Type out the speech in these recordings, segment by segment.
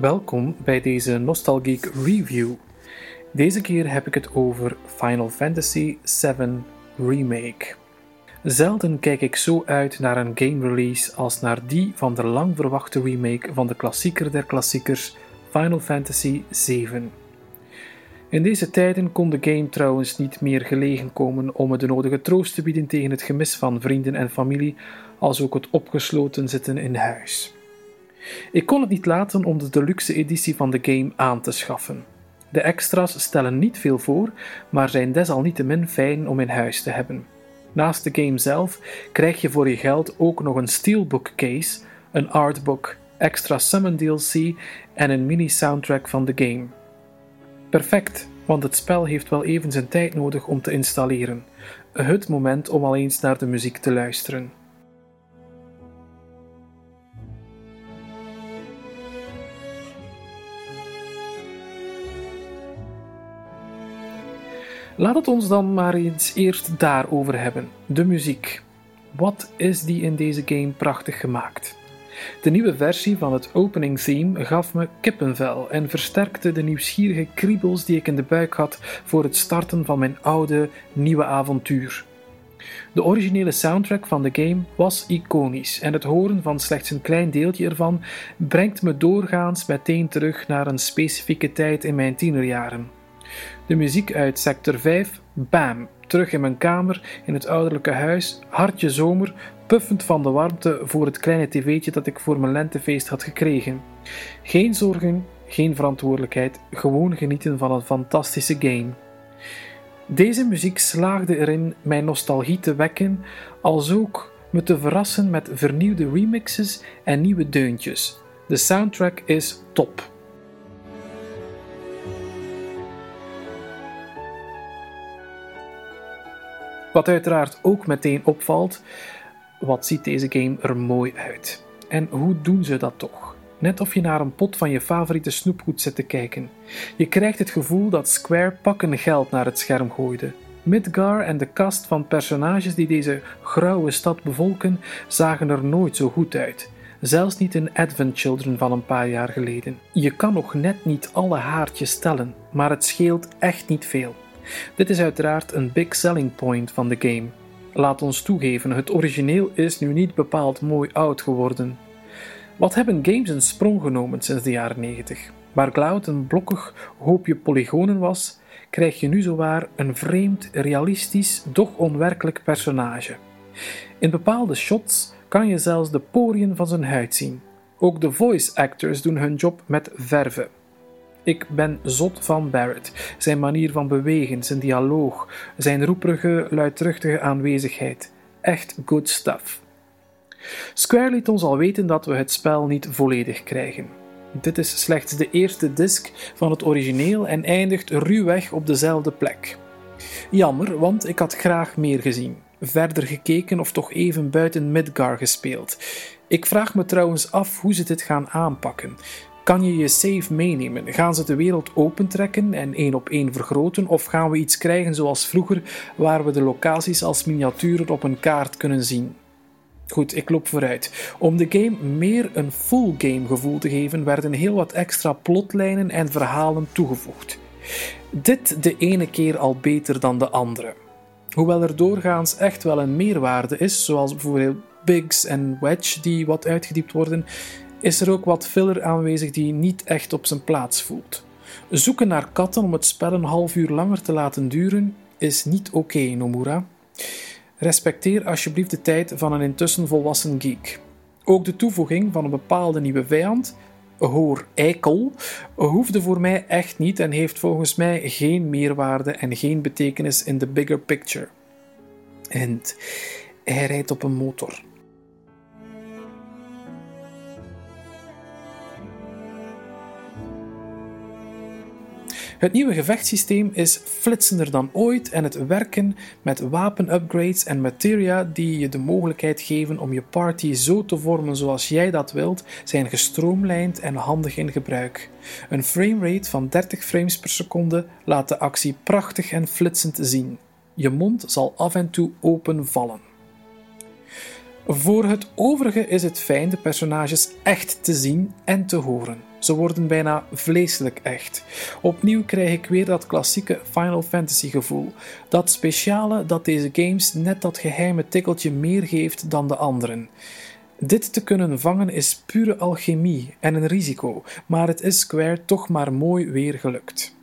Welkom bij deze Nostalgeek Review. Deze keer heb ik het over Final Fantasy VII Remake. Zelden kijk ik zo uit naar een game release als naar die van de lang verwachte remake van de klassieker der klassiekers Final Fantasy VII. In deze tijden kon de game trouwens niet meer gelegen komen om me de nodige troost te bieden tegen het gemis van vrienden en familie, als ook het opgesloten zitten in huis. Ik kon het niet laten om de deluxe editie van de game aan te schaffen. De extra's stellen niet veel voor, maar zijn desalniettemin fijn om in huis te hebben. Naast de game zelf krijg je voor je geld ook nog een steelbook case, een artbook, extra summon DLC en een mini-soundtrack van de game. Perfect, want het spel heeft wel even zijn tijd nodig om te installeren. Het moment om al eens naar de muziek te luisteren. Laat het ons dan maar eens eerst daarover hebben. De muziek. Wat is die in deze game prachtig gemaakt? De nieuwe versie van het opening theme gaf me kippenvel en versterkte de nieuwsgierige kriebels die ik in de buik had voor het starten van mijn oude, nieuwe avontuur. De originele soundtrack van de game was iconisch en het horen van slechts een klein deeltje ervan brengt me doorgaans meteen terug naar een specifieke tijd in mijn tienerjaren. De muziek uit sector 5, bam, terug in mijn kamer, in het ouderlijke huis, hartje zomer, puffend van de warmte voor het kleine tv'tje dat ik voor mijn lentefeest had gekregen. Geen zorgen, geen verantwoordelijkheid, gewoon genieten van een fantastische game. Deze muziek slaagde erin mijn nostalgie te wekken, als ook me te verrassen met vernieuwde remixes en nieuwe deuntjes. De soundtrack is top. Wat uiteraard ook meteen opvalt, wat ziet deze game er mooi uit? En hoe doen ze dat toch? Net of je naar een pot van je favoriete snoepgoed zit te kijken. Je krijgt het gevoel dat Square pakken geld naar het scherm gooide. Midgar en de cast van personages die deze grauwe stad bevolken zagen er nooit zo goed uit. Zelfs niet in Advent Children van een paar jaar geleden. Je kan nog net niet alle haartjes tellen, maar het scheelt echt niet veel. Dit is uiteraard een big selling point van de game. Laat ons toegeven, het origineel is nu niet bepaald mooi oud geworden. Wat hebben games een sprong genomen sinds de jaren 90? Waar Cloud een blokkig hoopje polygonen was, krijg je nu zowaar een vreemd, realistisch, doch onwerkelijk personage. In bepaalde shots kan je zelfs de poriën van zijn huid zien. Ook de voice actors doen hun job met verven. Ik ben zot van Barrett. Zijn manier van bewegen, zijn dialoog, zijn roeperige, luidruchtige aanwezigheid. Echt good stuff. Square liet ons al weten dat we het spel niet volledig krijgen. Dit is slechts de eerste disc van het origineel en eindigt ruwweg op dezelfde plek. Jammer, want ik had graag meer gezien. Verder gekeken of toch even buiten Midgar gespeeld. Ik vraag me trouwens af hoe ze dit gaan aanpakken. Kan je je save meenemen? Gaan ze de wereld opentrekken en één op één vergroten? Of gaan we iets krijgen zoals vroeger, waar we de locaties als miniaturen op een kaart kunnen zien? Goed, ik loop vooruit. Om de game meer een full game gevoel te geven, werden heel wat extra plotlijnen en verhalen toegevoegd. Dit de ene keer al beter dan de andere. Hoewel er doorgaans echt wel een meerwaarde is, zoals bijvoorbeeld Biggs en Wedge die wat uitgediept worden, is er ook wat filler aanwezig die niet echt op zijn plaats voelt. Zoeken naar katten om het spel een half uur langer te laten duren is niet oké, Nomura. Respecteer alsjeblieft de tijd van een intussen volwassen geek. Ook de toevoeging van een bepaalde nieuwe vijand, hoor eikel, hoefde voor mij echt niet en heeft volgens mij geen meerwaarde en geen betekenis in de bigger picture. En hij rijdt op een motor. Het nieuwe gevechtssysteem is flitsender dan ooit en het werken met wapenupgrades en materia die je de mogelijkheid geven om je party zo te vormen zoals jij dat wilt, zijn gestroomlijnd en handig in gebruik. Een framerate van 30 frames per seconde laat de actie prachtig en flitsend zien. Je mond zal af en toe open vallen. Voor het overige is het fijn de personages echt te zien en te horen. Ze worden bijna vleeselijk echt. Opnieuw krijg ik weer dat klassieke Final Fantasy gevoel. Dat speciale dat deze games net dat geheime tikkeltje meer geeft dan de anderen. Dit te kunnen vangen is pure alchemie en een risico, maar het is Square toch maar mooi weer gelukt.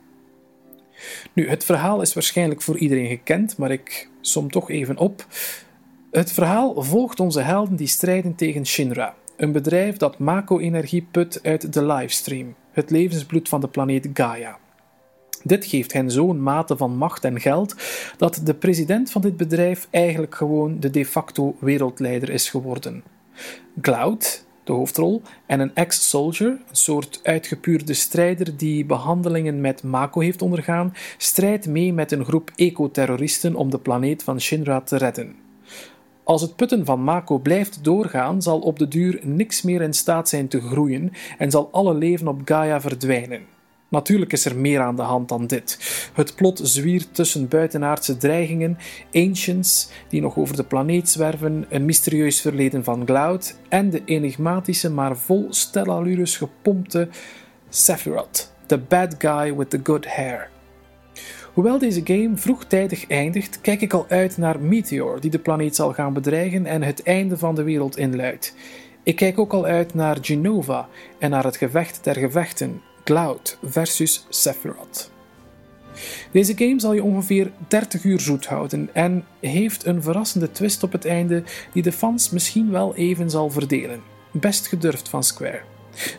Nu, het verhaal is waarschijnlijk voor iedereen gekend, maar ik som toch even op. Het verhaal volgt onze helden die strijden tegen Shinra, een bedrijf dat Mako-energie put uit de livestream, het levensbloed van de planeet Gaia. Dit geeft hen zo'n mate van macht en geld dat de president van dit bedrijf eigenlijk gewoon de de facto wereldleider is geworden. Cloud, de hoofdrol, en een ex-soldier, een soort uitgepuurde strijder die behandelingen met Mako heeft ondergaan, strijdt mee met een groep ecoterroristen om de planeet van Shinra te redden. Als het putten van Mako blijft doorgaan, zal op de duur niks meer in staat zijn te groeien en zal alle leven op Gaia verdwijnen. Natuurlijk is er meer aan de hand dan dit. Het plot zwiert tussen buitenaardse dreigingen, ancients die nog over de planeet zwerven, een mysterieus verleden van Cloud en de enigmatische maar vol stellalures gepompte Sephiroth, the bad guy with the good hair. Hoewel deze game vroegtijdig eindigt, kijk ik al uit naar Meteor, die de planeet zal gaan bedreigen en het einde van de wereld inluidt. Ik kijk ook al uit naar Genova en naar het gevecht der gevechten, Cloud versus Sephiroth. Deze game zal je ongeveer 30 uur zoet houden en heeft een verrassende twist op het einde die de fans misschien wel even zal verdelen. Best gedurfd van Square.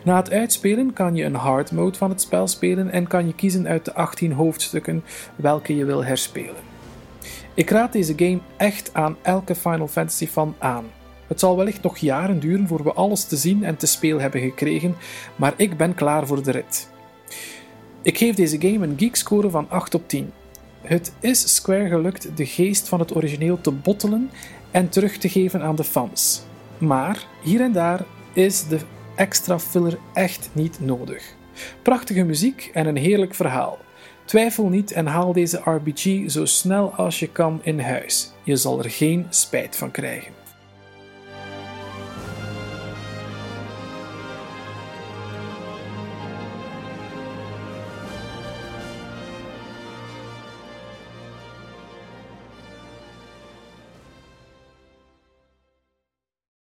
Na het uitspelen kan je een hard mode van het spel spelen en kan je kiezen uit de 18 hoofdstukken welke je wil herspelen. Ik raad deze game echt aan elke Final Fantasy fan aan. Het zal wellicht nog jaren duren voor we alles te zien en te spelen hebben gekregen, maar ik ben klaar voor de rit. Ik geef deze game een geekscore van 8 op 10. Het is Square gelukt de geest van het origineel te bottelen en terug te geven aan de fans. Maar hier en daar is de extra filler echt niet nodig. Prachtige muziek en een heerlijk verhaal. Twijfel niet en haal deze RPG zo snel als je kan in huis. Je zal er geen spijt van krijgen.